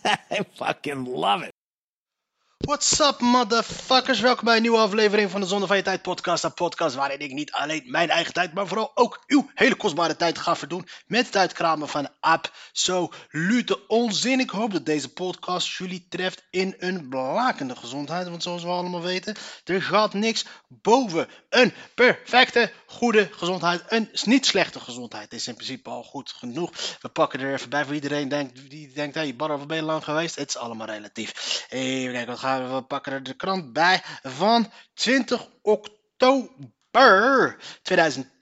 I fucking love it. What's up, motherfuckers? Welkom bij een nieuwe aflevering van de Zonde van Tijd podcast. Een podcast waarin ik niet alleen mijn eigen tijd, maar vooral ook uw hele kostbare tijd ga verdoen met het uitkramen van absolute onzin. Ik hoop dat deze podcast jullie treft in een blakende gezondheid. Want zoals we allemaal weten, er gaat niks boven een perfecte, goede gezondheid. Een niet slechte gezondheid is in principe al goed genoeg. We pakken er even bij voor iedereen denkt, die denkt, hé, hey, Barra, waar ben je lang geweest? Het is allemaal relatief. Even kijken, wat gaan we? We pakken er de krant bij van 20 oktober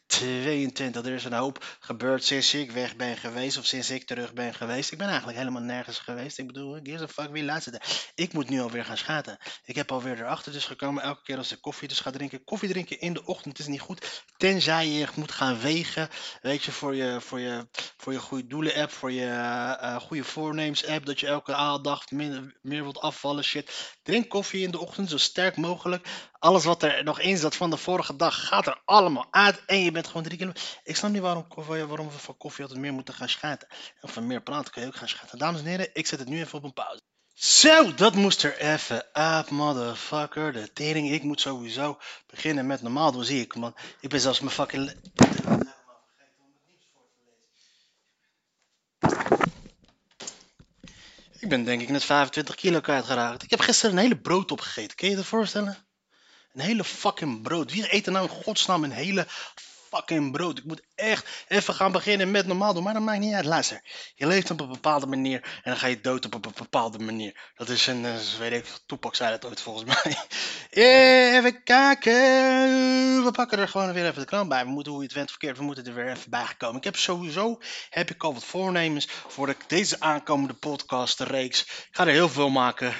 2022. Er is een hoop gebeurd sinds ik weg ben geweest of sinds ik terug ben geweest. Ik ben eigenlijk helemaal nergens geweest. Ik bedoel, gives a fuck wie laatste. Ik moet nu alweer gaan schaten. Ik heb alweer erachter dus gekomen. Elke keer als ik koffie dus ga drinken. Koffie drinken in de ochtend is niet goed. Tenzij je moet gaan wegen. Weet je, voor je, voor je, voor je goede doelen app. Voor je eh, goede voornemens app. Dat je elke dag minder, meer wilt afvallen. Shit. Drink koffie in de ochtend zo sterk mogelijk. Alles wat er nog in zat van de vorige dag gaat er allemaal uit. En je bent gewoon drie kilometer. Ik snap niet waarom, waarom we van koffie altijd meer moeten gaan schaten. En van meer praten kun je ook gaan schaten. Dames en heren, ik zet het nu even op een pauze. Zo, dat moest er even uit, motherfucker. De tering, ik moet sowieso beginnen met normaal doen, zie ik, man. Ik ben zelfs mijn fucking... Ik ben denk ik net 25 kilo kwijtgeraakt. Ik heb gisteren een hele brood opgegeten. Kun je je dat voorstellen? Een hele fucking brood. Wie eet er nou in godsnaam een hele fucking brood? Ik moet echt even gaan beginnen met normaal doen. Maar dat maakt niet uit. Luister, je leeft op een bepaalde manier en dan ga je dood op een bepaalde manier. Dat is een, eh, weet ik, Toepak zei dat ooit volgens mij. Eh, Even kijken. We pakken er gewoon weer even de krant bij. We moeten, hoe je het went verkeerd, we moeten er weer even bij gekomen. Ik heb sowieso, heb ik al wat voornemens voor de, deze aankomende podcastreeks. Ik ga er heel veel maken.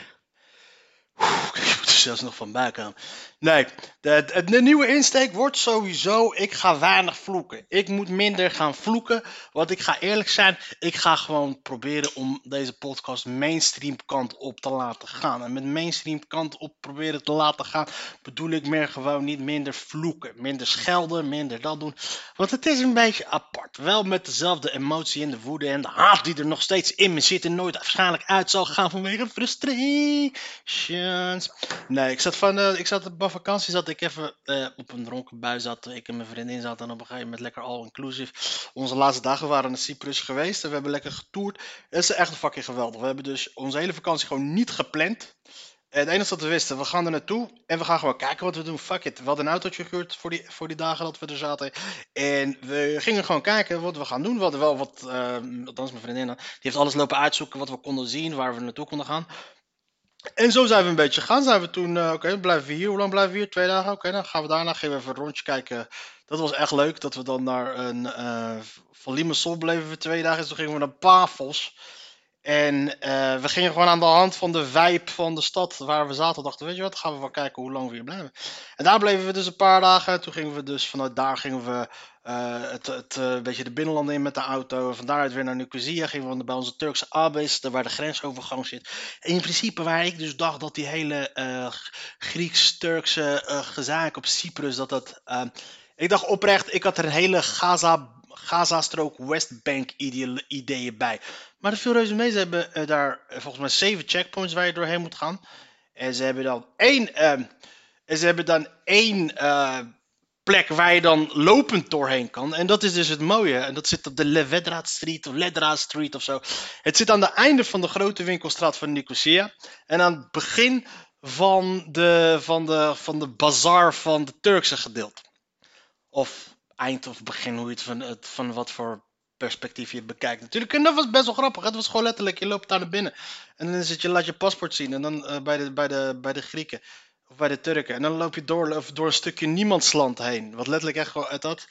Ik moet er zelfs nog van bij komen. Nee, de, de, nieuwe insteek wordt sowieso, ik ga weinig vloeken. Ik moet minder gaan vloeken, want ik ga eerlijk zijn, ik ga gewoon proberen om deze podcast mainstream kant op te laten gaan. En met mainstream kant op proberen te laten gaan, bedoel ik meer gewoon niet minder vloeken. Minder schelden, minder dat doen. Want het is een beetje apart. Wel met dezelfde emotie en de woede en de haat die er nog steeds in me zit en nooit waarschijnlijk uit zal gaan vanwege Nee, ik zat van, eh, ik zat op vakantie zat ik even eh, op een dronken bui zat. Ik en mijn vriendin zaten en op een gegeven moment lekker all-inclusive. Onze laatste dagen waren naar Cyprus geweest en we hebben lekker getoerd. Het is echt fucking geweldig. We hebben dus onze hele vakantie gewoon niet gepland. En het enige wat we wisten, we gaan er naartoe en we gaan gewoon kijken wat we doen. Fuck it. We hadden een autootje gehuurd voor die, voor die dagen dat we er zaten. En we gingen gewoon kijken wat we gaan doen. We hadden wel wat, uh, althans mijn vriendin, die heeft alles lopen uitzoeken wat we konden zien, waar we naartoe konden gaan. En zo zijn we een beetje gegaan. Zijn we toen, uh, oké, blijven we hier. Hoe lang blijven we hier? Twee dagen. Oké, dan gaan we daarna gaan we even een rondje kijken. Dat was echt leuk. Dat we dan naar een. Uh, van bleven we twee dagen. Dus toen gingen we naar Pafos. En uh, we gingen gewoon aan de hand van de vibe van de stad waar we zaten. Dachten, weet je wat, gaan we wel kijken hoe lang we hier blijven. En daar bleven we dus een paar dagen. Toen gingen we dus vanuit daar gingen we uh, het, het uh, beetje de binnenlanden in met de auto. Van daaruit weer naar Nicosia. Gingen we bij onze Turkse Abis, waar de grensovergang zit. In principe waar ik dus dacht dat die hele Grieks-Turkse gezaak op Cyprus, dat dat... ik dacht oprecht, ik had er een hele Gaza Gaza-strook Westbank ideeën bij. Maar de veel reuze mee, ze hebben uh, daar uh, volgens mij zeven checkpoints waar je doorheen moet gaan. En ze hebben dan één, en ze hebben dan één eh, plek waar je dan lopend doorheen kan. En dat is dus het mooie. En dat zit op de Levedra Street of Ledra Street of zo. Het zit aan het einde van de grote winkelstraat van Nicosia. En aan het begin van de, van de, van de bazaar van de Turkse gedeelte. Of eind of begin, hoe je het van, het, van wat voor perspectief je bekijkt. Natuurlijk, en dat was best wel grappig. Het was gewoon letterlijk, je loopt daar naar binnen. En dan zit je, laat je paspoort zien. En dan uh, bij, de, bij, de, bij de Grieken. Of bij de Turken. En dan loop je door, door een stukje niemandsland heen. Wat letterlijk echt gewoon uit dat.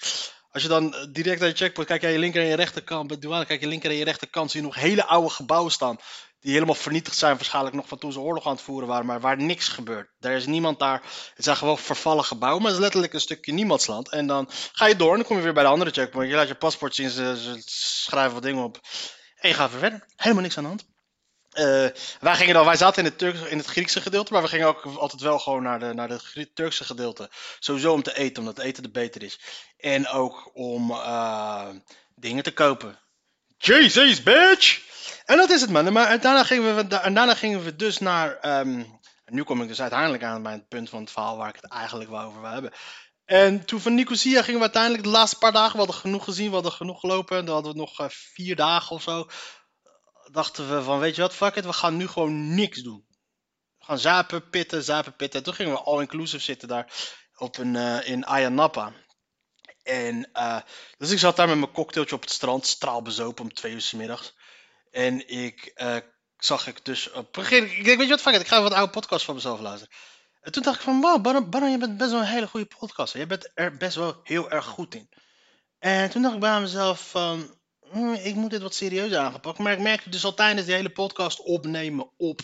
Als je dan direct aan je checkpoint, kijk aan je linker en je rechterkant. Bij douane, kijk je linker en je rechterkant, zie je nog hele oude gebouwen staan. Die helemaal vernietigd zijn, waarschijnlijk nog van toen ze oorlog aan het voeren waren, maar waar niks gebeurt. Er is niemand daar. Het zijn gewoon vervallen gebouwen, maar het is letterlijk een stukje niemandsland. En dan ga je door en dan kom je weer bij de andere checkpoint. Je laat je paspoort zien, ze, schrijven wat dingen op. En je gaat weer verder. Helemaal niks aan de hand. Eh, wij, gingen dan, wij zaten in het, in het Griekse gedeelte, maar we gingen ook altijd wel gewoon naar de, naar Turkse gedeelte. Sowieso om te eten, omdat eten er beter is. En ook om uh, dingen te kopen. Jesus, bitch! En dat is het, man. Maar daarna gingen we, daarna gingen we dus naar. Um, nu kom ik dus uiteindelijk aan bij het punt van het verhaal waar ik het eigenlijk wel over wil hebben. En toen van Nicosia gingen we uiteindelijk de laatste paar dagen, we hadden genoeg gezien, we hadden genoeg gelopen. Dan hadden we nog uh, vier dagen of zo dachten we van, weet je wat, fuck it, we gaan nu gewoon niks doen. We gaan zapen, pitten, zapen, pitten. En toen gingen we all-inclusive zitten daar op een, uh, in Ayanapa. En uh, dus ik zat daar met mijn cocktailtje op het strand, straalbezopen om twee uur s middags. En ik uh, zag ik dus op ik denk, weet je wat, fuck it, ik ga wat oude podcast van mezelf luisteren. En toen dacht ik van, wow, Baron, je bent best wel een hele goede podcast. Je bent er best wel heel erg goed in. En toen dacht ik bij mezelf van, Hm, ik moet dit wat serieus aangepakt. Maar ik merkte dus al tijdens die hele podcast opnemen op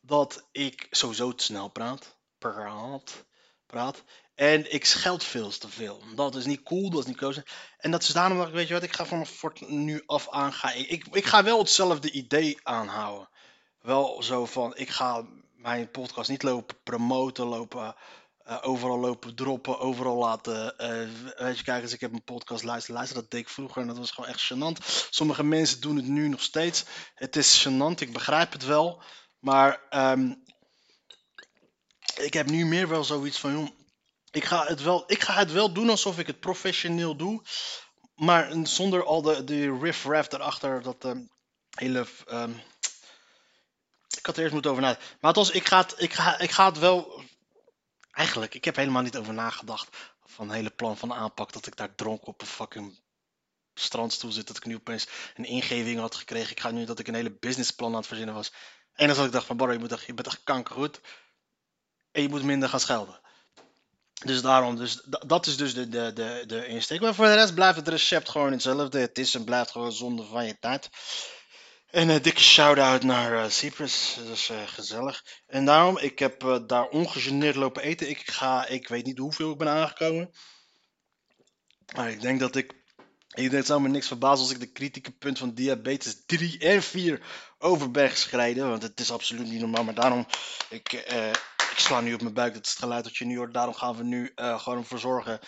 dat ik sowieso te snel praat. Praat. Praat. En ik scheld veel te veel. Dat is niet cool, dat is niet kozen. En dat is daarom dat ik, weet je wat, ik ga vanaf nu af aan, ga ik, ik, ga wel hetzelfde idee aanhouden. Wel zo van, ik ga mijn podcast niet lopen promoten, lopen uh, overal lopen droppen, overal laten. Uh, weet je, kijk eens, ik heb een podcast luisteren. Luister, dat deed ik vroeger en dat was gewoon echt gênant. Sommige mensen doen het nu nog steeds. Het is gênant, ik begrijp het wel. Maar um, ik heb nu meer wel zoiets van, joh, ik ga het wel, ik ga het wel doen alsof ik het professioneel doe. Maar zonder al de, de riff-raff erachter, dat um, hele... Um, ik had er eerst moeten over nadenken. Maar ik ga, het, ik, ga, ik ga het wel Eigenlijk, ik heb helemaal niet over nagedacht van het hele plan van aanpak. Dat ik daar dronken op een fucking strandstoel zit. Dat ik nu opeens een ingeving had gekregen. Ik ga nu dat ik een hele businessplan aan het verzinnen was. En dan zat ik dacht van, Barry, je, moet je bent echt kankergoed. En je moet minder gaan schelden. Dus daarom, dus, dat is dus de, de, de, de insteek. Maar voor de rest blijft het recept gewoon hetzelfde. Het is en blijft gewoon zonde van je tijd. En een dikke shout-out naar uh, Cyprus. Dat is uh, gezellig. En daarom, ik heb daar ongegeneerd lopen eten. Ik ga, ik weet niet hoeveel ik ben aangekomen. Maar ik denk dat ik. Ik denk zou me niks verbazen als ik de kritieke punt van diabetes 3 en 4 over ben geschreven. Want het is absoluut niet normaal. Maar daarom, ik, ik sla nu op mijn buik. Dat is het geluid dat je nu hoort. Daarom gaan we nu gewoon ervoor zorgen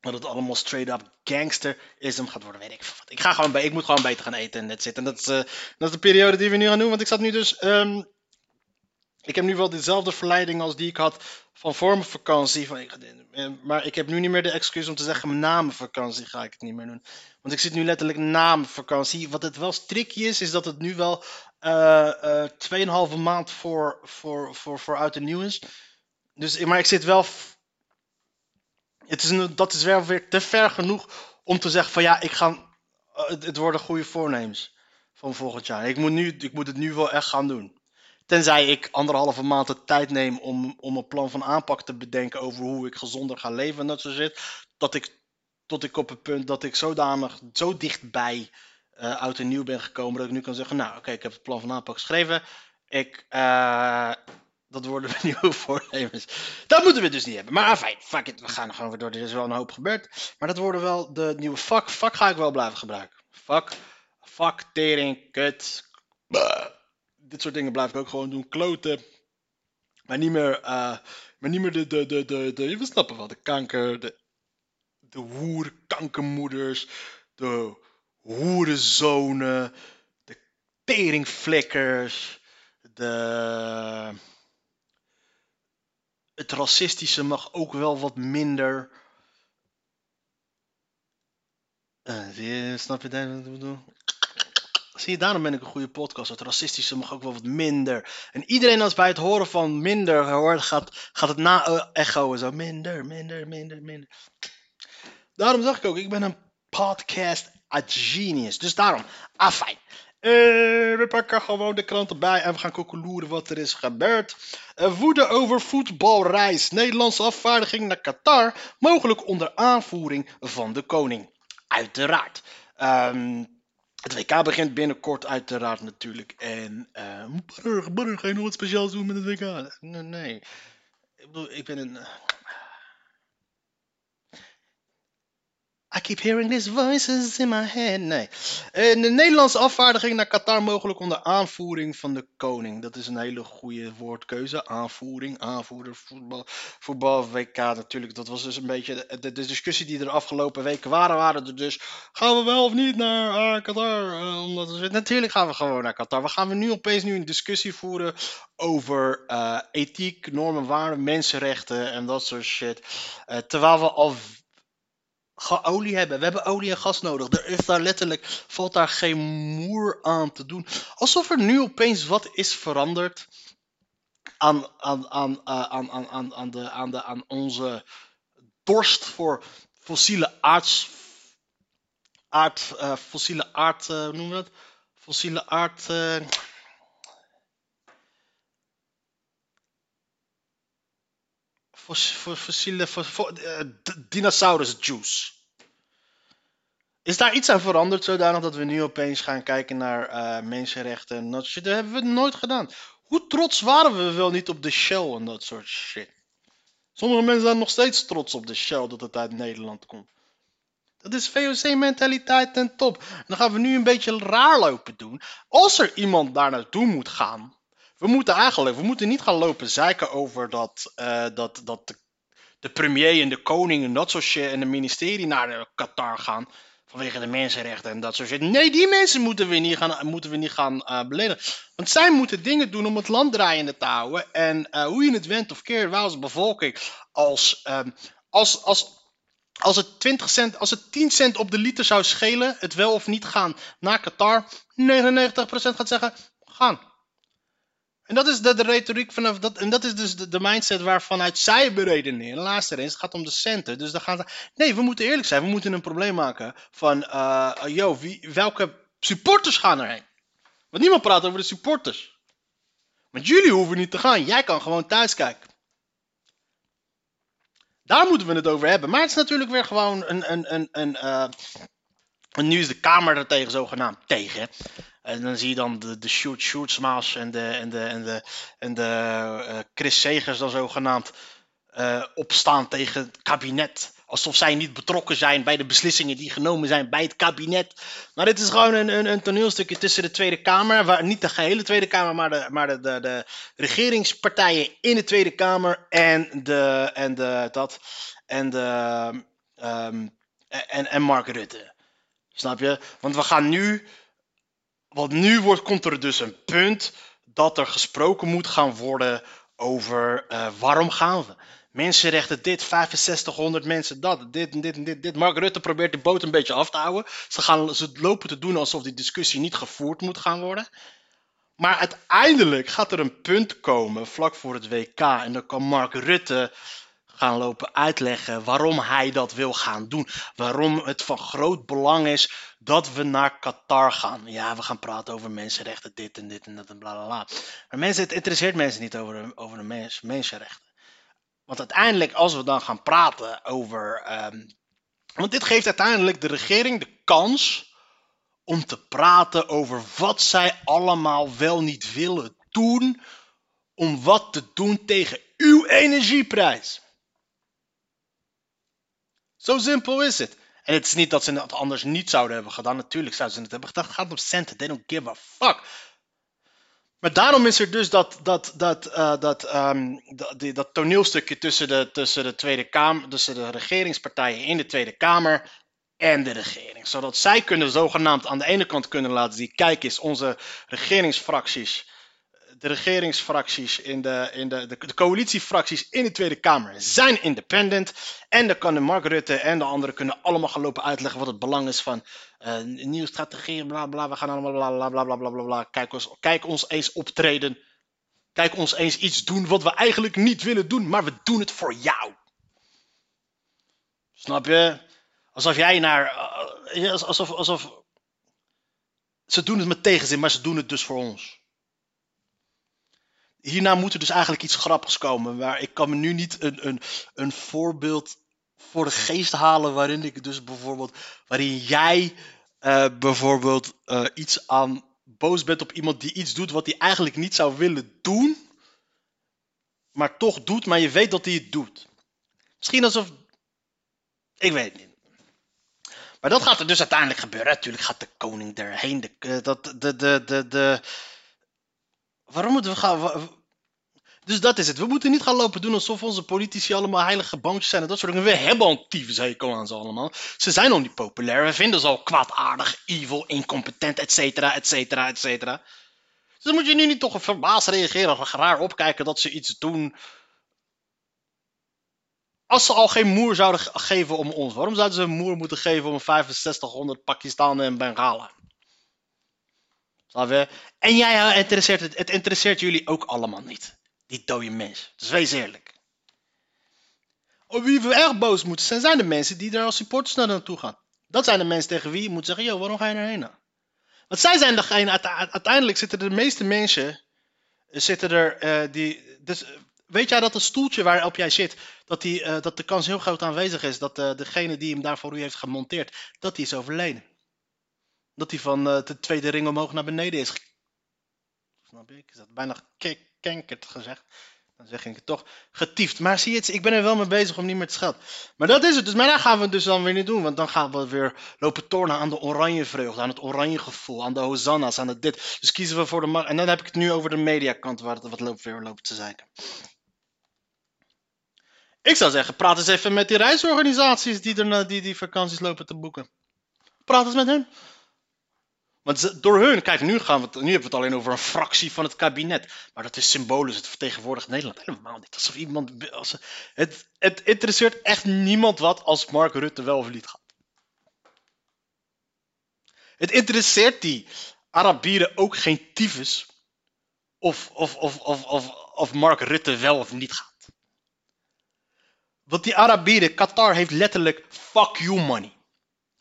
dat het allemaal straight up gangsterism gaat worden. Weet ik wat. Ik, ga gewoon bij, ik moet gewoon beter gaan eten en dat zit. En dat is, uh, dat is de periode die we nu gaan doen. Want ik zat nu dus. Um, ik heb nu wel dezelfde verleiding als die ik had van voor mijn vakantie. Van, ik, eh, maar ik heb nu niet meer de excuus om te zeggen: na mijn vakantie ga ik het niet meer doen. Want ik zit nu letterlijk na mijn vakantie. Wat het wel tricky is, is dat het nu wel uh, uh, 2,5 maand voor, voor, voor, voor uit de nieuw is. Dus, maar ik zit wel het is dat is wel weer te ver genoeg om te zeggen van ja, ik ga, uh, het, het, worden goede voornemens van volgend jaar. Ik moet, nu, ik moet het nu wel echt gaan doen. Tenzij ik anderhalve maand de tijd neem om, om een plan van aanpak te bedenken over hoe ik gezonder ga leven en dat soort shit. Dat ik, tot ik op het punt dat ik zodanig, zo dichtbij uh, oud en nieuw ben gekomen dat ik nu kan zeggen, nou oké, ik heb het plan van aanpak geschreven. Ik, uh, dat worden we nieuwe voornemens. Dat moeten we dus niet hebben. Maar fijn, fuck it. We gaan gewoon weer door. Er is wel een hoop gebeurd. Maar dat worden wel de nieuwe fuck. Fuck ga ik wel blijven gebruiken. Fuck. Fuck, tering, kut. Dit soort dingen blijf ik ook gewoon doen. Kloten. Maar niet meer, uh, maar niet meer de, de, de, de, de, je snappen wel, de kanker, de, de hoerkankermoeders, de hoerenzonen, de teringflikkers, de het racistische mag ook wel wat minder. Uh, snap je wat ik bedoel? Zie je, daarom ben ik een goede podcast. Het racistische mag ook wel wat minder. En iedereen als bij het horen van minder hoort, gaat, gaat het na-echoen. Zo minder, minder, minder, minder. Daarom zeg ik ook, ik ben een podcast a genius. Dus daarom, afijn. Uh, we pakken gewoon de krant erbij en we gaan koekeloeren wat er is gebeurd. Uh, woede over voetbalreis. Nederlandse afvaardiging naar Qatar. Mogelijk onder aanvoering van de koning. Uiteraard. Um, Het WK begint binnenkort uiteraard natuurlijk. En uh, brr, brr, ga je nog wat speciaals doen met het WK? Nee, nee. Ik bedoel, ik ben een... I keep hearing these voices in my head. Nee. En de Nederlandse afvaardiging naar Qatar mogelijk onder aanvoering van de koning. Dat is een hele goede woordkeuze. Aanvoering, aanvoerder, voetbal, voetbal WK natuurlijk. Dat was dus een beetje de, discussie die er afgelopen weken waren. Waren er dus, gaan we wel of niet naar uh, Qatar? Uh, omdat natuurlijk gaan we gewoon naar Qatar. We gaan we nu opeens nu een discussie voeren over uh, ethiek, normen, waarden, mensenrechten en dat soort shit. terwijl we al olie hebben. We hebben olie en gas nodig. Er is daar letterlijk, valt daar geen moer aan te doen. Alsof er nu opeens wat is veranderd aan, aan, aan, uh, aan, aan, aan, de, aan, de, aan onze dorst voor fossiele aards, aard, uh, fossiele aard, uh, noemen we dat? Fossiele aard, fossiele uh, dinosaurus juice. Is daar iets aan veranderd zodanig dat we nu opeens gaan kijken naar uh, mensenrechten en dat shit? Dat hebben we nooit gedaan. Hoe trots waren we wel niet op de Shell en dat soort shit? Sommige mensen zijn nog steeds trots op de Shell dat het uit Nederland komt. Dat is VOC-mentaliteit ten top. dan gaan we nu een beetje raar lopen doen. Als er iemand daar naartoe moet gaan, we moeten eigenlijk, we moeten niet gaan lopen zeiken over dat, uh, dat, dat de, premier en de koning en dat soort shit en de ministerie naar Qatar gaan. Vanwege de mensenrechten en dat soort shit. Nee, die mensen moeten we niet gaan, moeten we niet gaan uh, beledigen. Want zij moeten dingen doen om het land draaiende te houden. En uh, hoe je het went of keert, wij als bevolking, als, um, als, als, als het 20 cent, als het 10 cent op de liter zou schelen, het wel of niet gaan naar Qatar, 99% gaat zeggen, gaan. En dat is de, de retoriek vanaf dat. En dat is dus de, de mindset waarvanuit zij beredeneren. Laatste eens, het gaat om de centen. Dus dan gaan. Nee, we moeten eerlijk zijn. We moeten een probleem maken van. Uh, yo, wie, welke supporters gaan erheen? Want niemand praat over de supporters. Want jullie hoeven niet te gaan. Jij kan gewoon thuis kijken. Daar moeten we het over hebben. Maar het is natuurlijk weer gewoon een. een, een, een uh, en nu is de Kamer er tegen zogenaamd tegen. En dan zie je dan de, de Sjoerd Sjoerdsmaas en de, en de, en de, en de uh, Chris Segers dan zogenaamd uh, opstaan tegen het kabinet. Alsof zij niet betrokken zijn bij de beslissingen die genomen zijn bij het kabinet. Maar dit is gewoon een, een, een toneelstukje tussen de Tweede Kamer. Waar, niet de gehele Tweede Kamer, maar, de, maar de, de, de regeringspartijen in de Tweede Kamer. En de. En de dat. En de. Um, en, en Mark Rutte. Snap je? Want we gaan nu want nu wordt, komt er dus een punt dat er gesproken moet gaan worden over uh, waarom gaan we. Mensenrechten dit, 6500 mensen dat, dit en dit en dit, dit. Mark Rutte probeert de boot een beetje af te houden. Ze, gaan, ze lopen te doen alsof die discussie niet gevoerd moet gaan worden. Maar uiteindelijk gaat er een punt komen vlak voor het WK. En dan kan Mark Rutte gaan lopen uitleggen waarom hij dat wil gaan doen. Waarom het van groot belang is dat we naar Qatar gaan. Ja, we gaan praten over mensenrechten, dit en dit en dat en bla. Maar mensen, het interesseert mensen niet over de, over de mens, mensenrechten. Want uiteindelijk, als we dan gaan praten over. Um, want dit geeft uiteindelijk de regering de kans om te praten over wat zij allemaal wel niet willen doen. Om wat te doen tegen uw energieprijs. Zo simpel is het. En het is niet dat ze het anders niet zouden hebben gedaan. Natuurlijk zouden ze het hebben gedaan. Het gaat om centen. They don't give a fuck. Maar daarom is er dus dat, dat, dat, uh, dat, um, dat, dat, toneelstukje tussen de, tussen de Tweede Kamer, tussen de regeringspartijen in de Tweede Kamer en de regering. Zodat zij kunnen zogenaamd aan de ene kant kunnen laten zien, kijk eens, onze regeringsfracties de regeringsfracties in de, in de, de, de, coalitiefracties in de Tweede Kamer zijn independent. En dan kunnen Mark Rutte en de anderen kunnen allemaal gaan lopen uitleggen wat het belang is van uh, nieuwe strategie, bla bla. We gaan allemaal bla bla bla bla bla bla. Kijk ons, kijk ons eens optreden. Kijk ons eens iets doen wat we eigenlijk niet willen doen, maar we doen het voor jou. Snap je? Alsof jij naar. Uh, alsof, alsof. Ze doen het met tegenzin, maar ze doen het dus voor ons hierna moet er dus eigenlijk iets grappigs komen. Maar ik kan me nu niet een, een, een voorbeeld voor de geest halen waarin ik dus bijvoorbeeld, waarin jij eh, bijvoorbeeld eh, iets aan boos bent op iemand die iets doet wat hij eigenlijk niet zou willen doen, maar toch doet, maar je weet dat hij het doet. Misschien alsof. Ik weet niet. Maar dat gaat er dus uiteindelijk gebeuren. Natuurlijk gaat de koning erheen. De, eh, dat, de, de, de, de... Waarom moeten we gaan. Dus dat is het. We moeten niet gaan lopen doen alsof onze politici allemaal heilige boontjes zijn en dat soort dingen. We hebben al een tyfushekel aan ze allemaal. Ze zijn al niet populair. We vinden ze al kwaadaardig, evil, incompetent, et cetera, et cetera, et cetera. Dus dan moet je nu niet toch verbaasd reageren of raar opkijken dat ze iets doen. Als ze al geen moer zouden ge- geven om ons, waarom zouden ze een moer moeten geven om 6500 Pakistanen en Bengalen? En jij interesseert het, het interesseert jullie ook allemaal niet. Die dode mens. Dus wees eerlijk. Op wie we erg boos moeten zijn, zijn de mensen die er als supporters naar naartoe gaan. Dat zijn de mensen tegen wie je moet zeggen, joh, waarom ga je erheen nou? Want zij zijn degene, uite- uiteindelijk zitten de meeste mensen, eh, zitten er, eh, die, dus, eh, weet jij dat het stoeltje waarop jij zit, dat, die, dat de kans heel groot aanwezig is dat degene die hem daar voor u heeft gemonteerd, dat die is overleden. Dat hij van eh, de tweede ring omhoog naar beneden is. Snap? Ik had bijna gekenkerd gezegd. Dan zeg ik het toch. Getiefd. Maar zie je het, ik ben er wel mee bezig om niet meer te schelden. Maar dat is het. Dus, maar daar gaan we het dus dan weer niet doen. Want dan gaan we weer lopen tornen aan de oranje vreugde. Aan het oranje gevoel. Aan de hosanna's. Aan het dit. Dus kiezen we voor de... ma- En dan heb ik het nu over de mediakant. Waar het wat loopt, weer loopt te zeiken. Ik zou zeggen, praat eens even met die reisorganisaties die, er, die die vakanties lopen te boeken. Praat eens met hen. Want door hun, kijk, nu, gaan we nu hebben we het alleen over een fractie van het kabinet. Maar dat is symbolisch, het vertegenwoordigt Nederland. Helemaal niet. Alsof iemand. Als, het, het interesseert echt niemand wat als Mark Rutte wel of niet gaat. Het interesseert die Arabieren ook geen tyfus. Of, of, of, of, of, of Mark Rutte wel of niet gaat. Want die Arabieren, Qatar heeft letterlijk fuck you money.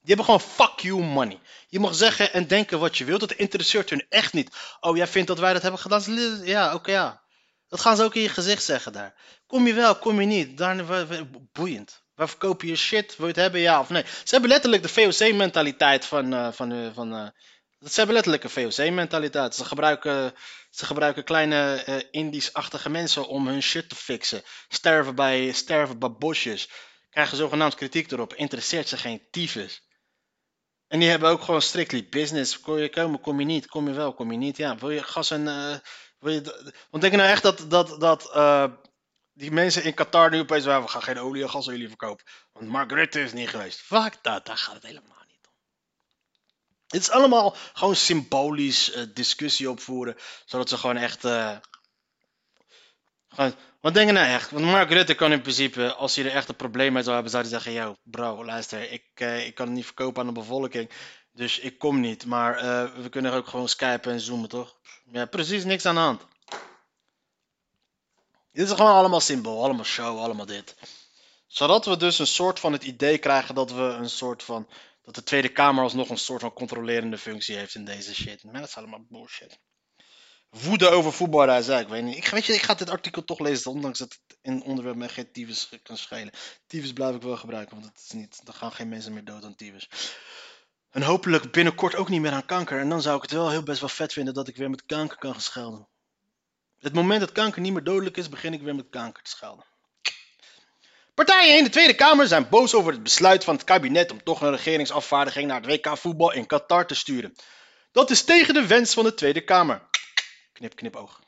Die hebben gewoon fuck you money. Je mag zeggen en denken wat je wilt. Het interesseert hun echt niet. Oh, jij vindt dat wij dat hebben gedaan? Ja, oké, ja. Dat gaan ze ook in je gezicht zeggen daar. Kom je wel, kom je niet. Daar, boeiend. Waar verkoop je shit? Wil je het hebben, ja of nee? Ze hebben letterlijk de VOC-mentaliteit van... eh, van, eh, van eh, ze hebben letterlijk een VOC-mentaliteit. Ze gebruiken, ze gebruiken kleine eh Indisch-achtige mensen om hun shit te fixen. Sterven bij, sterven bij bosjes. Krijgen zogenaamd kritiek erop. Interesseert ze geen tyfus. En die hebben ook gewoon strictly business. Kom je komen, kom je niet. Kom je wel, kom je niet. Ja, wil je gas en... eh, wil je want denk je nou echt dat, dat, dat eh, die mensen in Qatar nu opeens... "Ja, We gaan geen olie en gas aan jullie verkopen. Want Rutte is niet geweest. Fuck dat, daar gaat het helemaal niet om. Het is allemaal gewoon symbolisch eh, discussie opvoeren. Zodat ze gewoon echt... wat denk je nou echt? Want Mark Rutte kan in principe, als hij er echt een probleem mee zou hebben, zou hij zeggen: Yo, bro, luister, ik, eh, ik kan het niet verkopen aan de bevolking. Dus ik kom niet. Maar eh, we kunnen ook gewoon skypen en zoomen, toch? Ja, precies niks aan de hand. Dit is gewoon allemaal symbool, allemaal show, allemaal dit. Zodat we dus een soort van het idee krijgen dat we een soort van. dat de Tweede Kamer alsnog een soort van controlerende functie heeft in deze shit. Maar dat is allemaal bullshit. Woede over voetbalreizen, ik weet niet. Ik, weet je, ik ga dit artikel toch lezen, ondanks dat het in onderwerp mij geen tyfus kan schelen. Tyfus blijf ik wel gebruiken, want het is niet, er gaan geen mensen meer dood aan tyfus. En hopelijk binnenkort ook niet meer aan kanker. En dan zou ik het wel heel best wel vet vinden dat ik weer met kanker kan schelden. Het moment dat kanker niet meer dodelijk is, begin ik weer met kanker te schelden. Partijen in de Tweede Kamer zijn boos over het besluit van het kabinet om toch een regeringsafvaardiging naar het WK voetbal in Qatar te sturen. Dat is tegen de wens van de Tweede Kamer. Knip, knipoog.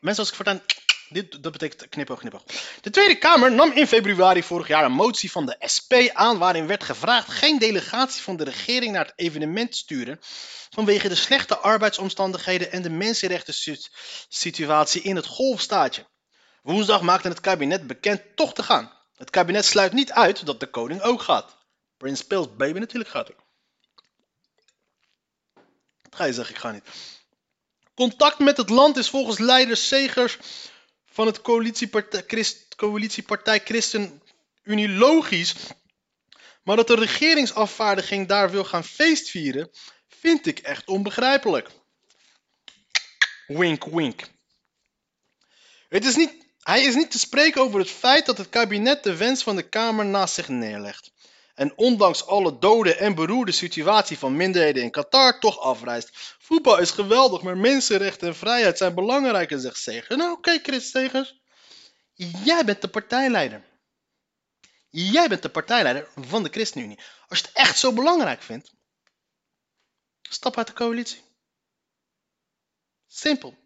Mensen, als ik voortaan. Dit, dat betekent knipoog, knipoog. De Tweede Kamer nam in februari vorig jaar een motie van de SP aan. waarin werd gevraagd geen delegatie van de regering naar het evenement te sturen. vanwege de slechte arbeidsomstandigheden en de mensenrechten situ- situatie in het golfstaatje. Woensdag maakte het kabinet bekend toch te gaan. Het kabinet sluit niet uit dat de koning ook gaat. Prins Pils baby natuurlijk gaat hij. Wat ga je zeggen, ik ga niet. Contact met het land is volgens leider Segers van het coalitiepartij, Christ, coalitiepartij ChristenUnie logisch. Maar dat de regeringsafvaardiging daar wil gaan feestvieren, vind ik echt onbegrijpelijk. Wink, wink. Het is niet, hij is niet te spreken over het feit dat het kabinet de wens van de Kamer naast zich neerlegt. En ondanks alle dode en beroerde situatie van minderheden in Qatar toch afreist. Voetbal is geweldig, maar mensenrechten en vrijheid zijn belangrijker, zegt Segers. Nou oké Chris Segers, jij bent de partijleider. Jij bent de partijleider van de ChristenUnie. Als je het echt zo belangrijk vindt, stap uit de coalitie. Simpel.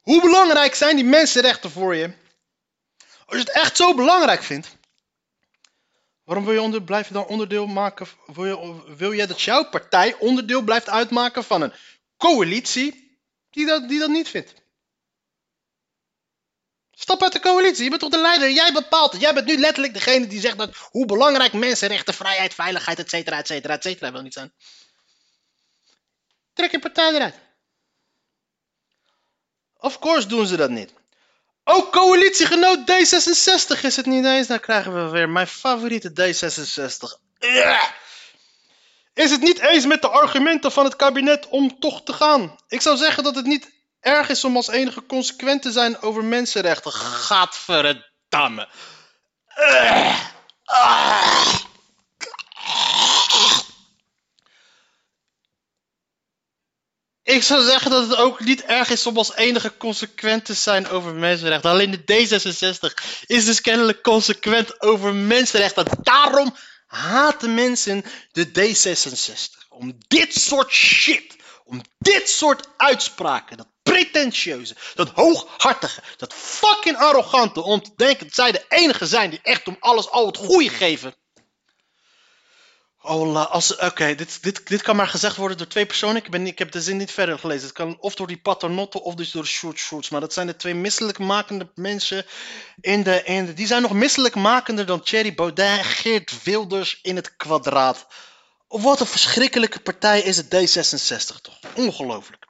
Hoe belangrijk zijn die mensenrechten voor je? Als je het echt zo belangrijk vindt, waarom wil je, onder, blijf je dan onderdeel maken? Wil, je, wil jij dat jouw partij onderdeel blijft uitmaken van een coalitie die dat, die dat niet vindt? Stap uit de coalitie. Je bent toch de leider? Jij bepaalt. Jij bent nu letterlijk degene die zegt dat hoe belangrijk mensenrechten, vrijheid, veiligheid, et cetera, et cetera, et cetera wil niet zijn. Trek je partij eruit. Of course doen ze dat niet. Ook coalitiegenoot D66 is het niet eens. Dan krijgen we weer mijn favoriete D66. Ugh. Is het niet eens met de argumenten van het kabinet om toch te gaan? Ik zou zeggen dat het niet erg is om als enige consequent te zijn over mensenrechten. Gadverdamme. Ugh. Ah. Ik zou zeggen dat het ook niet erg is om als enige consequent te zijn over mensenrechten. Alleen de D66 is dus kennelijk consequent over mensenrechten. Daarom haten mensen de D66. Om dit soort shit, om dit soort uitspraken, dat pretentieuze, dat hooghartige, dat fucking arrogante, om te denken dat zij de enige zijn die echt om alles al het goede geven. Oh, oké, dit, dit, dit kan maar gezegd worden door twee personen. Ik, ben, ik heb de zin niet verder gelezen. Het kan of door die paternotte of dus door Short Shorts. Maar dat zijn de twee misselijkmakende mensen in de, in de... Die zijn nog misselijkmakender dan Thierry Baudet Geert Wilders in het kwadraat. Wat een verschrikkelijke partij is het D66 toch. Ongelooflijk.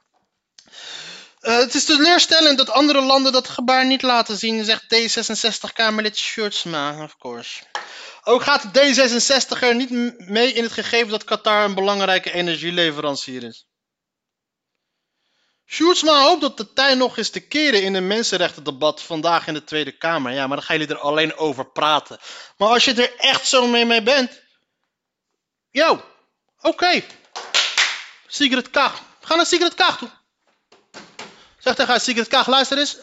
Uh, het is teleurstellend dat andere landen dat gebaar niet laten zien, zegt D66-Kamerlid Schurtsma, of course. Ook gaat de D66er niet mee in het gegeven dat Qatar een belangrijke energieleverancier is. Sjoerdsma hoopt dat de tijd nog eens te keren in een mensenrechtendebat vandaag in de Tweede Kamer. Ja, maar dan gaan jullie er alleen over praten. Maar als je er echt zo mee, mee bent. Yo, oké. Okay. Sigrid Kaag. Ga naar Sigrid Kaag toe. Zeg tegen haar, Sigrid Kaag, luister eens.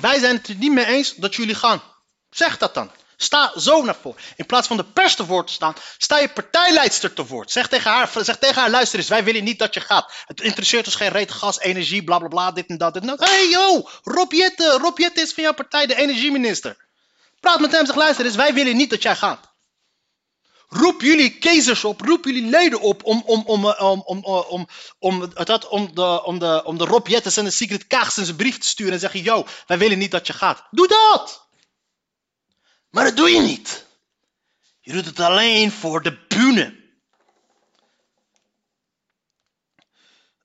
Wij zijn het er niet mee eens dat jullie gaan. Zeg dat dan. Sta zo naar voren. In plaats van de pers te woord te staan, sta je partijleidster te woord. Zeg tegen haar, zeg tegen haar luister eens, wij willen niet dat je gaat. Het interesseert ons geen reet gas, energie, bla bla bla, dit en dat. Hé hey yo, Rob Jette, Rob Jette is van jouw partij de energieminister. Praat met hem, zeg luister eens, wij willen niet dat jij gaat. Roep jullie kezers op, roep jullie leden op om, om, om, om, om, om, om, dat, om, de, om, de, om de Rob Jettes en de Secret Kaags zijn brief te sturen en zeggen, yo, wij willen niet dat je gaat. Doe dat! Maar dat doe je niet. Je doet het alleen voor de bühne.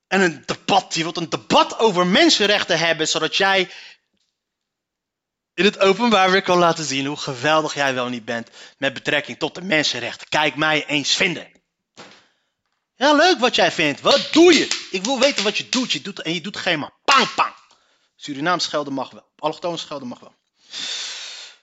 En een debat, je wilt een debat over mensenrechten hebben, zodat jij in het openbaar weer kan laten zien hoe geweldig jij wel niet bent met betrekking tot de mensenrechten. Kijk mij eens vinden. Ja, leuk wat jij vindt. Wat doe je? Ik wil weten wat je doet. Je doet en je doet geen maar pang, pang. Surinaams schelden mag wel. Allochtoons schelden mag wel.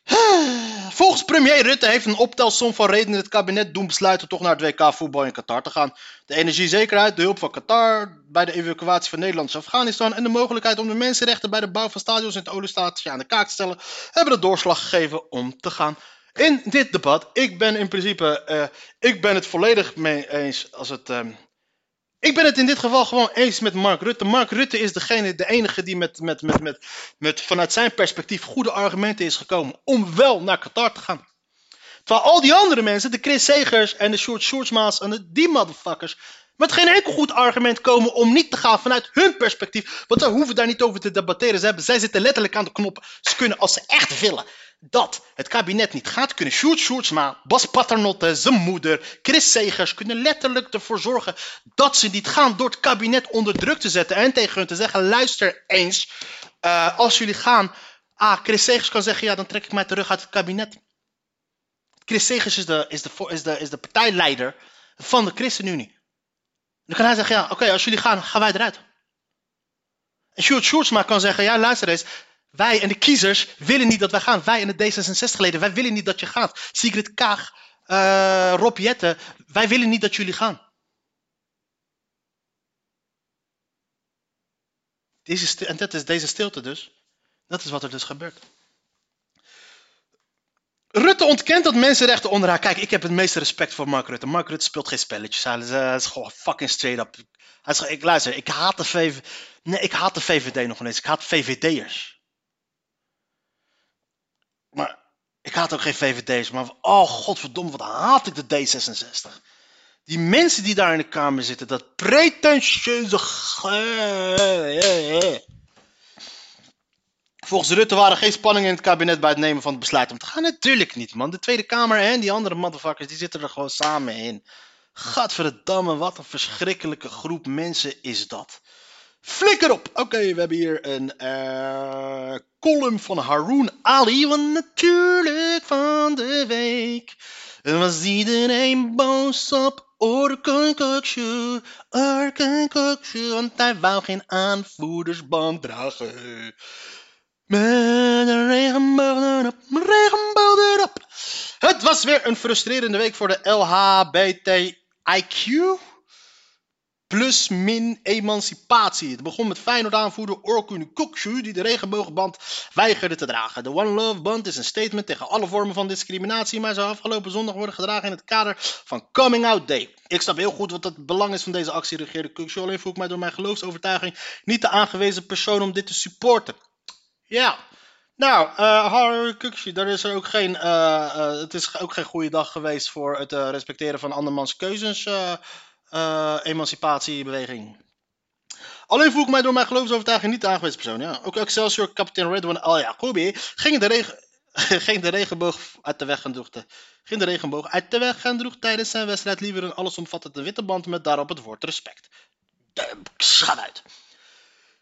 Volgens premier Rutte heeft een optelsom van redenen het kabinet doen besluiten toch naar het WK voetbal in Qatar te gaan. De energiezekerheid, de hulp van Qatar bij de evacuatie van Nederland en Afghanistan en de mogelijkheid om de mensenrechten bij de bouw van stadions in het oliestaatje aan de kaak te stellen, hebben de doorslag gegeven om te gaan. In dit debat, ik ben in principe, uh, ik ben het volledig mee eens als het... Uh, ik ben het in dit geval gewoon eens met Mark Rutte. Mark Rutte is degene, de enige die met, met, met, met, met vanuit zijn perspectief goede argumenten is gekomen om wel naar Qatar te gaan. Terwijl al die andere mensen, de Chris Segers en de Short Shortsma's en de, die motherfuckers, met geen enkel goed argument komen om niet te gaan vanuit hun perspectief. Want ze hoeven daar niet over te debatteren. Ze hebben, zij zitten letterlijk aan de knop. Ze kunnen, als ze echt willen, dat het kabinet niet gaat, kunnen Sjoerd Sjoerdsma, Bas Paternotte, zijn moeder, Chris Segers kunnen letterlijk ervoor zorgen dat ze niet gaan door het kabinet onder druk te zetten en tegen hun te zeggen, luister eens, uh, als jullie gaan, ah, Chris Segers kan zeggen, ja, dan trek ik mij terug uit het kabinet. Chris Segers is de, is de, is de, is de partijleider van de ChristenUnie. Dan kan hij zeggen, ja, oké, als jullie gaan, gaan wij eruit. En Sjoerd Sjoerdsma kan zeggen, ja, luister eens, Wij en de kiezers willen niet dat wij gaan. Wij en de D66-leden, wij willen niet dat je gaat. Sigrid Kaag, uh, Rob Jetten, wij willen niet dat jullie gaan. Deze en dat is deze stilte dus. Dat is wat er dus gebeurt. Rutte ontkent dat mensenrechten onder haar. Kijk, ik heb het meeste respect voor Mark Rutte. Mark Rutte speelt geen spelletjes. Hij is, is gewoon fucking straight up. Hij is, ik luister, ik haat de VVD. Nee, ik haat de VVD nog eens. Ik haat VVD'ers. Maar ik haat ook geen VVD'ers. Maar oh godverdomme, wat haat ik de D66. Die mensen die daar in de Kamer zitten, dat pretentieuze. Volgens Rutte waren geen spanningen in het kabinet bij het nemen van het besluit om te gaan. Natuurlijk niet, man. De Tweede Kamer en die andere motherfuckers, die zitten er gewoon samen in. Gadverdamme, wat een verschrikkelijke groep mensen is dat. Flikker op! Oké, we hebben hier een uh, column van Haroon Ali, van natuurlijk van de week. Was iedereen boos op Orkenkoksje, Orkenkoksje, want hij wou geen aanvoerdersband dragen. Met een regenboog erop. Het was weer een frustrerende week voor de LHBTIQ. Plus min emancipatie. Het begon met Feyenoord aanvoerder Orkun Kokshu die de regenboogband weigerde te dragen. De One Love band is een statement tegen alle vormen van discriminatie, maar zou afgelopen zondag worden gedragen in het kader van Coming Out Day. Ik snap heel goed wat het belang is van deze actie, regeerde Kokshu. Alleen voel ik mij door mijn geloofsovertuiging niet de aangewezen persoon om dit te supporten. Ja, nou, Harry Kukshi, daar is er ook geen, uh, uh, het is ook geen goede dag geweest voor het respecteren van andermans keuzes, emancipatiebeweging. Alleen voel ik mij door mijn geloofsovertuiging niet de aangewezen persoon. Ja. Ook Excelsior, kapitein Redwan Al Yaqoubi ging de, regen, ging de regenboog uit de weg en droeg de, ging de regenboog uit de weg en droeg tijdens zijn wedstrijd liever een allesomvattende witte band met daarop het woord respect. Schat uit.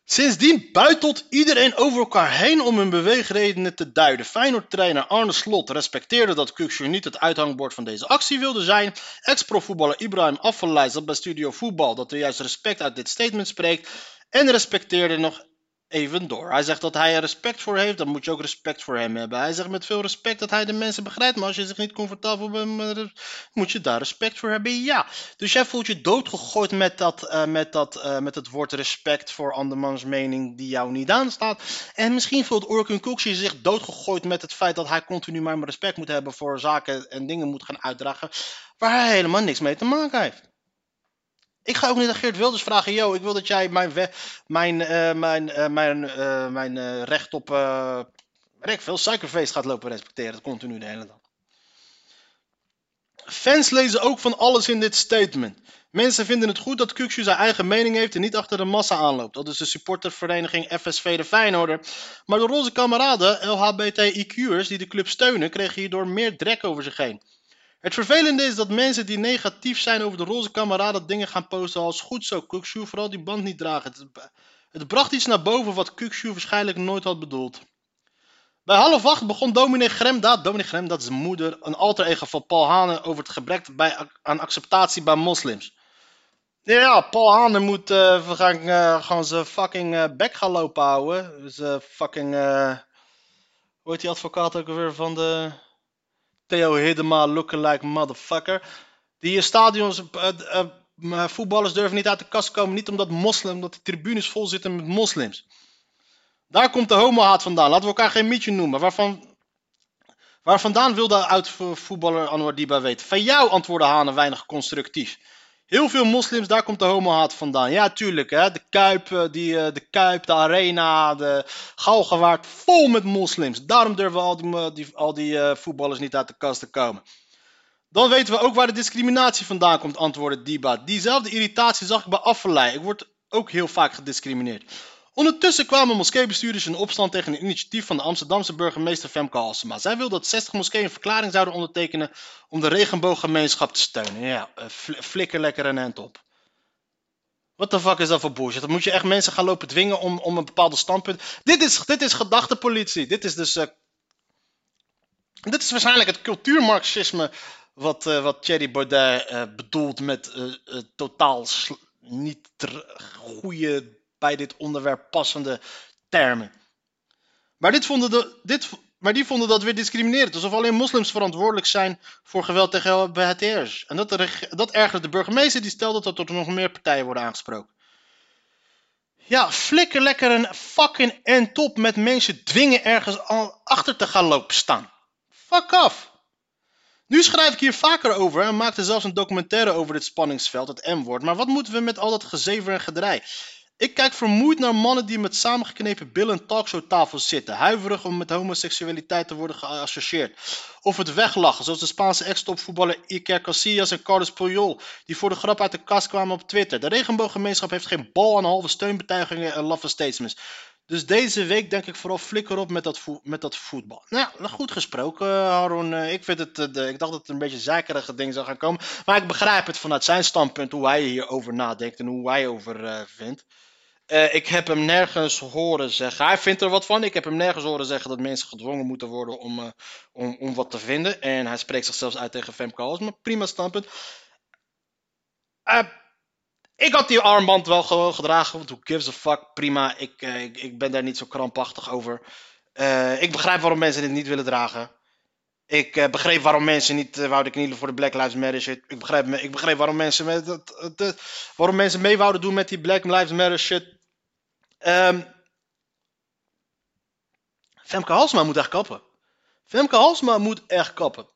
Sindsdien buitelt iedereen over elkaar heen om hun beweegredenen te duiden. Feyenoord-trainer Arne Slot respecteerde dat Kukshoe niet het uithangbord van deze actie wilde zijn. Ex-profvoetballer Ibrahim Afellay zat bij Studio Voetbal dat er juist respect uit dit statement spreekt. En respecteerde nog even door. Hij zegt dat hij er respect voor heeft, dan moet je ook respect voor hem hebben. Hij zegt met veel respect dat hij de mensen begrijpt, maar als je zich niet comfortabel bent, moet je daar respect voor hebben. Ja, dus jij voelt je doodgegooid met, dat, uh, met, dat, uh, met het woord respect voor andermans mening die jou niet aanstaat. En misschien voelt Orkun Koekje zich doodgegooid met het feit dat hij continu maar respect moet hebben voor zaken en dingen moet gaan uitdragen waar hij helemaal niks mee te maken heeft. Ik ga ook niet aan Geert Wilders vragen, yo, ik wil dat jij mijn, mijn, uh, mijn, uh, mijn, uh, mijn recht op, weet veel, suikerfeest gaat lopen respecteren. Dat continu de hele dag. Fans lezen ook van alles in dit statement. Mensen vinden het goed dat Kukshu zijn eigen mening heeft en niet achter de massa aanloopt. Dat is de supportervereniging FSV de Feyenoorder. Maar de roze kameraden, LHBTIQ'ers die de club steunen, kregen hierdoor meer drek over zich heen. Het vervelende is dat mensen die negatief zijn over de roze kameraden dingen gaan posten als goed zo, Kukshu, vooral die band niet dragen. Het, het bracht iets naar boven wat Kukshu waarschijnlijk nooit had bedoeld. Bij half acht begon dominee Gremdaad, dominee Gremdaad is moeder, een alter ego van Paul Hane over het gebrek aan acceptatie bij moslims. Ja, Paul Hane moet uh, gaan, uh, gewoon zijn fucking uh, bek gaan lopen houden. Zijn fucking, hoe heet die advocaat ook weer van de... Theo Hiddema lookalike motherfucker. Die stadions, uh, uh, voetballers durven niet uit de kast komen. Niet omdat moslim, omdat de tribunes vol zitten met moslims. Daar komt de homohaat vandaan. Laten we elkaar geen mietje noemen. Waarvan, waar vandaan wil de oud-voetballer Anwar Diba weten? Van jou antwoordde Hanen weinig constructief. Heel veel moslims, daar komt de homohaat vandaan. Ja, tuurlijk, hè. De Kuip, eh, die, eh, de, Kuip de Arena, de Galgenwaard, vol met moslims. Daarom durven al die, eh, al die voetballers niet uit de kast te komen. Dan weten we ook waar de discriminatie vandaan komt, antwoordde Diba. Diezelfde irritatie zag ik bij Afvallei. Ik word ook heel vaak gediscrimineerd. Ondertussen kwamen moskeebestuurders in opstand tegen een initiatief van de Amsterdamse burgemeester Femke Halsema. Zij wil dat 60 moskeeën een verklaring zouden ondertekenen om de regenbooggemeenschap te steunen. Ja, eh, flikker lekker een end op. Wat de fuck is dat voor bullshit? Dan moet je echt mensen gaan lopen dwingen om, om een bepaalde standpunt. Dit is, dit is gedachtepolitie. Dit is dus. Uh, dit is waarschijnlijk het cultuurmarxisme. wat, uh, wat Thierry Baudet bedoelt met totaal niet goede bij dit onderwerp passende termen. Maar, dit vonden de, dit, maar die vonden dat weer discriminerend. Alsof alleen moslims verantwoordelijk zijn voor geweld tegen LHBT'ers. En dat, dat ergerde de burgemeester, die stelde dat er nog meer partijen worden aangesproken. Ja, flikker lekker een fucking end top met mensen dwingen ergens achter te gaan lopen staan. Fuck off. Nu schrijf ik hier vaker over en maakte zelfs een documentaire over dit spanningsveld, het M-woord. Maar wat moeten we met al dat gezever en gedraai? Ik kijk vermoeid naar mannen die met samengeknepen billen aan talkshowtafels zitten, huiverig om met homoseksualiteit te worden geassocieerd. Of het weglachen, zoals de Spaanse ex-topvoetballer Iker Casillas en Carlos Puyol, die voor de grap uit de kast kwamen op Twitter. De regenbooggemeenschap heeft geen bal aan halve steunbetuigingen en laffe statements. Dus deze week denk ik vooral flikker op met dat, met dat voetbal. Nou, ja, goed gesproken, Haroon. Eh, Ik, vind het, eh, ik dacht dat het een beetje zeikerige ding zou gaan komen. Maar ik begrijp het vanuit zijn standpunt, hoe hij hierover nadenkt en hoe hij over eh, vindt. Eh, ik heb hem nergens horen zeggen. Hij vindt er wat van. Ik heb hem nergens horen zeggen dat mensen gedwongen moeten worden om, eh, om, om wat te vinden. En hij spreekt zich zelfs uit tegen Femke Halsema. Prima standpunt. Ik had die armband wel gewoon gedragen. Want who gives a fuck? Prima. Ik, eh, ik, ben daar niet zo krampachtig over. Eh, ik begrijp waarom mensen dit niet willen dragen. Ik eh, begreep waarom mensen niet uh, wouden knielen voor de Black Lives Matter shit. Ik begreep, ik begreep waarom, mensen met, waarom mensen mee wouden doen met die Black Lives Matter shit. Ehm Femke Halsma moet echt kappen. Femke Halsma moet echt kappen.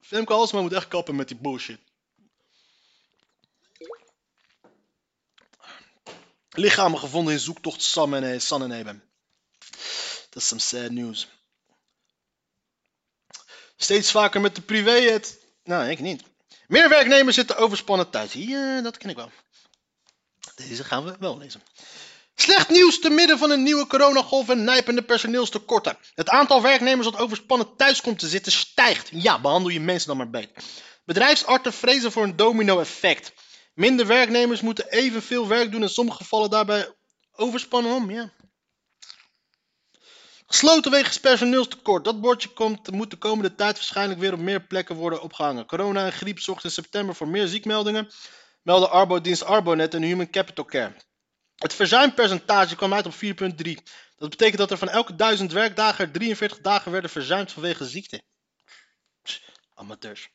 Femke Halsma moet echt kappen met die bullshit. Lichamen gevonden in zoektocht Sam en, eh, San en. Dat is some sad news. Steeds vaker met de privé het. Nou, ik niet. Meer werknemers zitten overspannen thuis. Ja, dat ken ik wel. Deze gaan we wel lezen. Slecht nieuws te midden van een nieuwe coronagolf en nijpende personeelstekorten. Het aantal werknemers dat overspannen thuis komt te zitten stijgt. Ja, behandel je mensen dan maar beter. Bedrijfsartsen vrezen voor een domino-effect. Minder werknemers moeten evenveel werk doen in sommige gevallen daarbij overspannen om. Ja. Gesloten wegens personeelstekort. Dat bordje komt, moet de komende tijd waarschijnlijk weer op meer plekken worden opgehangen. Corona en griep zorgt in september voor meer ziekmeldingen. Melden Arbodienst Arbonet en Human Capital Care. Het verzuimpercentage kwam uit op 4,3. Dat betekent dat er van elke 1000 werkdagen er 43 dagen werden verzuimd vanwege ziekte. Amateurs.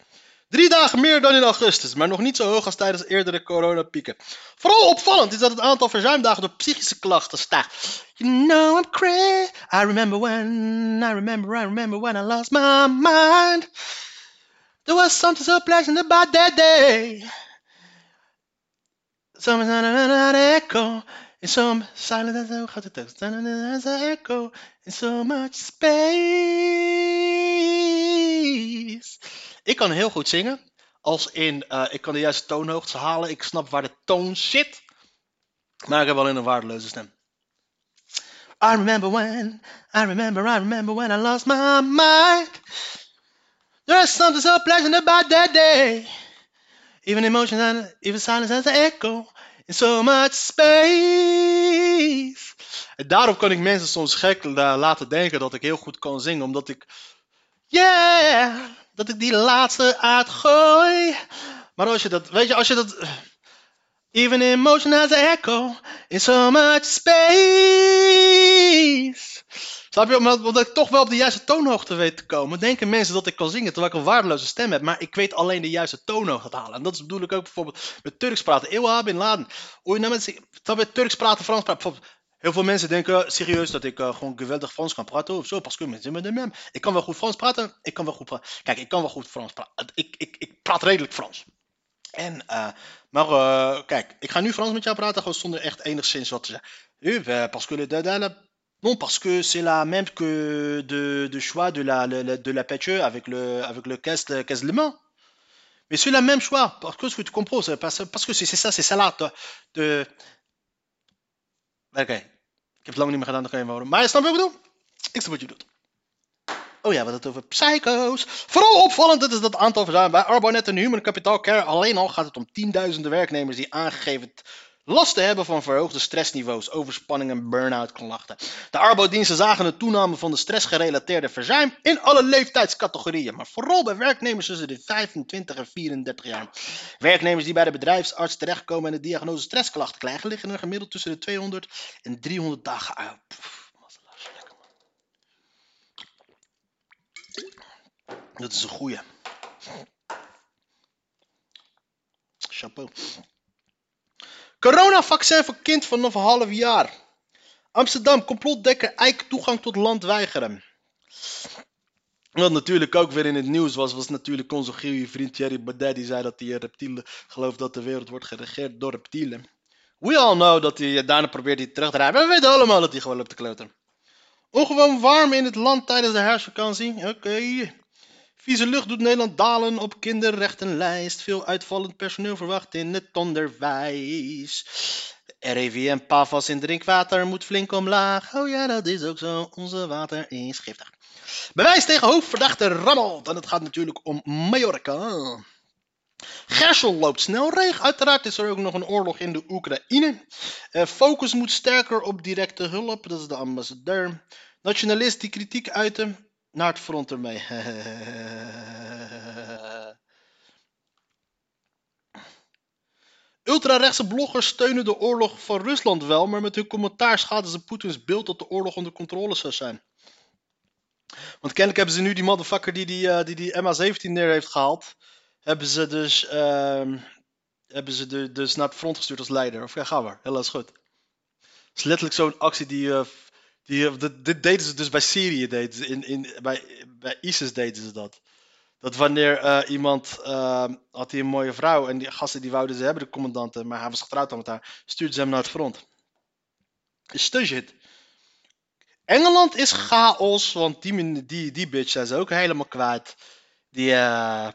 Drie dagen meer dan in augustus, maar nog niet zo hoog als tijdens eerdere coronapieken. Vooral opvallend is dat het aantal verzuimdagen door psychische klachten stijgt. You know I'm crazy. I remember when, I remember, I remember when I lost my mind. There was something so pleasant about that day. Some an echo in some silence. Hoe gaat het echo in so much space. Ik kan heel goed zingen. Als in, eh, ik kan de juiste toonhoogte halen. Ik snap waar de toon zit. Maar ik heb wel een waardeloze stem. I remember when, I remember, I remember when I lost my mind. There's something so pleasant about that day. Even emotion and even silence has an echo in so much space. En daarom kan ik mensen soms gek la- laten denken dat ik heel goed kan zingen, omdat ik, yeah, dat ik die laatste uitgooi. Maar als je dat, weet je, als je dat, even emotion has an echo in so much space. Snap je? Omdat, omdat ik toch wel op de juiste toonhoogte weet te komen, denken mensen dat ik kan zingen terwijl ik een waardeloze stem heb. Maar ik weet alleen de juiste toonhoogte te halen. En dat is- bedoel ik ook bijvoorbeeld met Turks praten. Ewa bin Laden. Oei, nou mensen? Turks praten, Frans praten. Bijvoorbeeld, Heel veel mensen denken eh, serieus dat ik eh, gewoon geweldig Frans kan praten of zo. Parce que mensen met de mem. Ik kan wel goed Frans praten. Ik kan wel goed praten. Kijk, ik kan wel goed Frans praten. Ik, ik, redelijk Frans. Eh, maar eh, kijk, ik ga nu Frans met jou praten, zonder echt enigszins te zeggen. Ben, parce que le non, parce que c'est la même que de, choix de la, pêche avec le, avec le main. Mais c'est la même choix, parce que ce que tu comprends, parce, que c'est ça, c'est ça là, de... heb het lang niet meer gedaan, dan kan je horen. Maar je snapt wat ik bedoel? Ik snap wat je doet. Oh ja, we hadden het over psycho's. Vooral opvallend is dat aantal verzuim bij Arbonet en Human Capital Care. Alleen al gaat het om tienduizenden werknemers die aangegeven last te hebben van verhoogde stressniveaus, overspanning en burn-out klachten. De arbodiensten zagen een toename van de stressgerelateerde verzuim in alle leeftijdscategorieën, maar vooral bij werknemers tussen de 25 en 34 jaar. Werknemers die bij de bedrijfsarts terechtkomen en de diagnose stressklachten krijgen, liggen er gemiddeld tussen de 200 en 300 dagen uit. Dat is een goeie. Chapeau. Coronavaccin voor kind vanaf half jaar. Amsterdam, complotdekker Eik toegang tot land weigeren. Wat natuurlijk ook weer in het nieuws was, was natuurlijk onze goede vriend Thierry Baudet. Die zei dat hij reptielen gelooft dat de wereld wordt geregeerd door reptielen. We all know dat hij daarna probeert hij terug te rijden. We weten allemaal dat hij gewoon loopt te kloten. Ongewoon warm in het land tijdens de herfstvakantie. Oké. Vieze lucht doet Nederland dalen op kinderrechtenlijst. Veel uitvallend personeel verwacht in het onderwijs. RIVM PAVAS in drinkwater moet flink omlaag. Oh ja, dat is ook zo. Onze water is giftig. Bewijs tegen hoofdverdachte rammelt. En het gaat natuurlijk om Mallorca. Gersel loopt snel reeg. Uiteraard is er ook nog een oorlog in de Oekraïne. Uh, focus moet sterker op directe hulp. Dat is de ambassadeur. Nationalist die kritiek uiten. Naar het front ermee. Ultrarechtse bloggers steunen de oorlog van Rusland wel, maar met hun commentaar schaden ze Poetins beeld dat de oorlog onder controle zou zijn. Want kennelijk hebben ze nu die motherfucker die die, uh, die, die MH17 neer heeft gehaald, hebben ze dus, uh, hebben ze de, dus naar het front gestuurd als leider. Of ja, ga maar. Heel is goed. Het is letterlijk zo'n actie die, uh, die dit, deden ze dus bij Syrië, deden ze. In, in, bij, bij ISIS deden ze dat. Dat wanneer uh, iemand uh, had hij een mooie vrouw en die gasten die wouden ze hebben, de commandanten, maar hij was getrouwd met haar, stuurde ze hem naar het front. Is shit. Engeland is chaos, want die, die, die bitch zijn ze ook helemaal kwijt. Die, uh,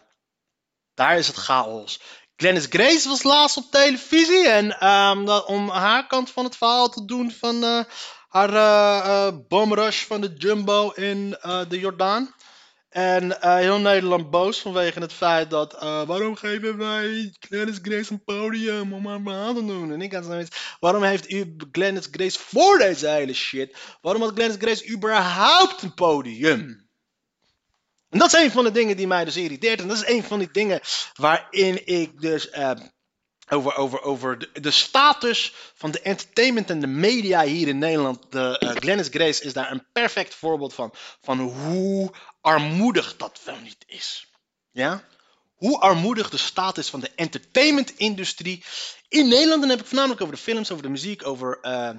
daar is het chaos. Glennis Grace was laatst op televisie en dat, om haar kant van het verhaal te doen van uh, haar uh, bomrush van de Jumbo in de Jordaan. En heel Nederland boos vanwege het feit dat. Waarom geven wij Glennis Grace een podium om haar verhaal te doen? En ik had zoiets. Waarom heeft u Glennis Grace voor deze hele shit? Waarom had Glennis Grace überhaupt een podium? En dat is een van de dingen die mij dus irriteert. En dat is een van die dingen waarin ik dus. Over, over, over de, de, status van de entertainment en de media hier in Nederland. De, uh, Glennis Grace is daar een perfect voorbeeld van. Van hoe armoedig dat wel niet is. Ja? Hoe armoedig de staat is van de entertainmentindustrie in Nederland. Dan heb ik voornamelijk over de films, over de muziek, over uh,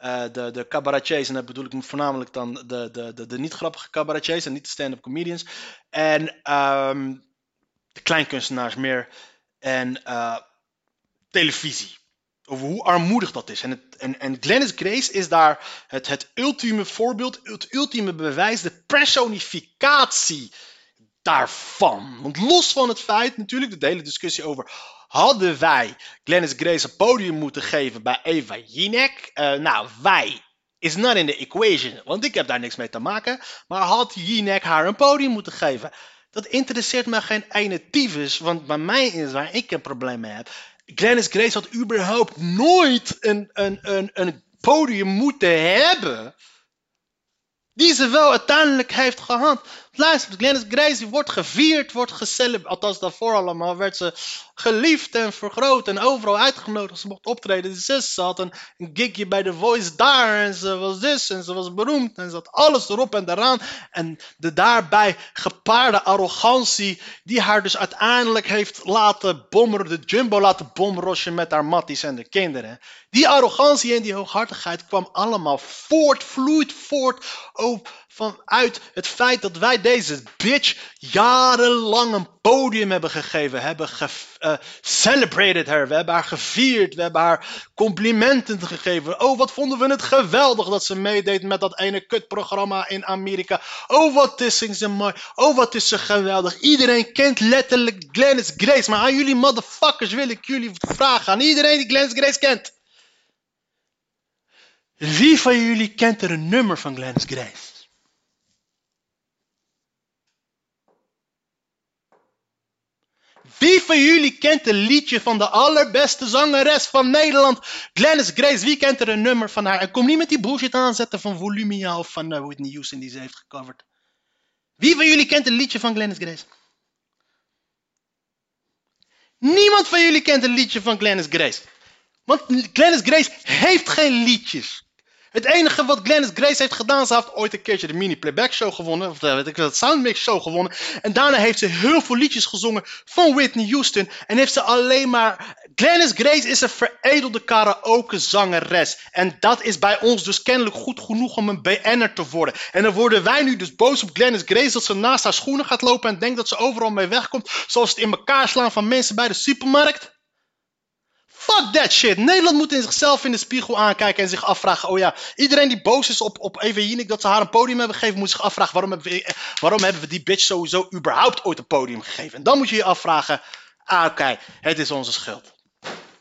uh, de, de cabaretiers. En dat bedoel ik voornamelijk dan de, de, de, niet grappige cabaretiers en niet de stand-up comedians. En um, de kleinkunstenaars meer. En televisie. Over hoe armoedig dat is. En, het, en, en Glennis Grace is daar het, het ultieme voorbeeld, het ultieme bewijs, de personificatie daarvan. Want los van het feit, natuurlijk, de hele discussie over. Hadden wij Glennis Grace een podium moeten geven bij Eva Jinek? Uh, nou, wij is not in the equation, want ik heb daar niks mee te maken. Maar had Jinek haar een podium moeten geven? Dat interesseert me geen ene tyfus, want bij mij is waar ik een probleem mee heb Glennis Grace had überhaupt nooit een, een, een, een podium moeten hebben. Die ze wel uiteindelijk heeft gehad. Luister, Glennis Grace wordt gevierd, wordt gecelebreerd. Althans, daarvoor allemaal werd ze geliefd en vergroot en overal uitgenodigd. Ze mocht optreden. Ze had een, gigje bij The Voice daar en ze was dus en ze was beroemd en ze had alles erop en eraan. En de daarbij gepaarde arrogantie die haar dus uiteindelijk heeft laten bommeren, de jumbo laten bomrosje met haar matties en de kinderen. Die arrogantie en die hooghartigheid kwam allemaal voort, vloeit voort vanuit het feit dat wij deze bitch jarenlang een podium hebben gegeven, hebben ge uh, celebrated her, we hebben haar gevierd, we hebben haar complimenten gegeven. Oh, wat vonden we het geweldig dat ze meedeed met dat ene kutprogramma in Amerika. Oh, wat is ze mooi. Oh, wat is ze geweldig. Iedereen kent letterlijk Glennis Grace, maar aan jullie motherfuckers wil ik jullie vragen, aan iedereen die Glennis Grace kent. Wie van jullie kent er een nummer van Glennis Grace? Wie van jullie kent een liedje van de allerbeste zangeres van Nederland? Glennis Grace, wie kent er een nummer van haar? En kom niet met die bullshit aanzetten van Volumia of van uh, Whitney Houston die ze heeft gecoverd. Wie van jullie kent een liedje van Glennis Grace? Niemand van jullie kent een liedje van Glennis Grace. Want Glennis Grace heeft geen liedjes. Het enige wat Glennis Grace heeft gedaan, ze heeft ooit een keertje de mini playback show gewonnen, of eh, weet ik de Soundmix show gewonnen. En daarna heeft ze heel veel liedjes gezongen van Whitney Houston. En heeft ze alleen maar. Glennis Grace is een veredelde karaoke zangeres. En dat is bij ons dus kennelijk goed genoeg om een BN'er te worden. En dan worden wij nu dus boos op Glennis Grace dat ze naast haar schoenen gaat lopen en denkt dat ze overal mee wegkomt. Zoals het in elkaar slaan van mensen bij de supermarkt. Fuck that shit. Nederland moet in zichzelf in de spiegel aankijken en zich afvragen. Oh ja, iedereen die boos is op, op Eva Jinek dat ze haar een podium hebben gegeven, moet zich afvragen waarom hebben, we, waarom hebben we die bitch sowieso überhaupt ooit een podium gegeven. En dan moet je je afvragen. Ah, oké, het is onze schuld.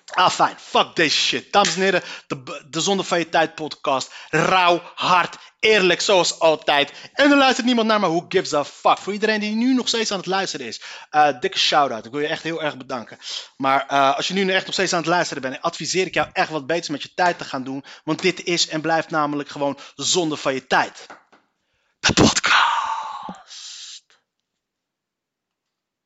Ah, fijn. Fuck deze shit. Dames en heren, de, de Zonde van je Tijd podcast. Rauw, hard, eerlijk, zoals altijd. En er luistert niemand naar, maar who gives a fuck? Voor iedereen die nu nog steeds aan het luisteren is. Uh, dikke shout-out. Ik wil je echt heel erg bedanken. Maar uh, als je nu echt nog steeds aan het luisteren bent, adviseer ik jou echt wat beter met je tijd te gaan doen. Want dit is en blijft namelijk gewoon zonde van je tijd. De podcast.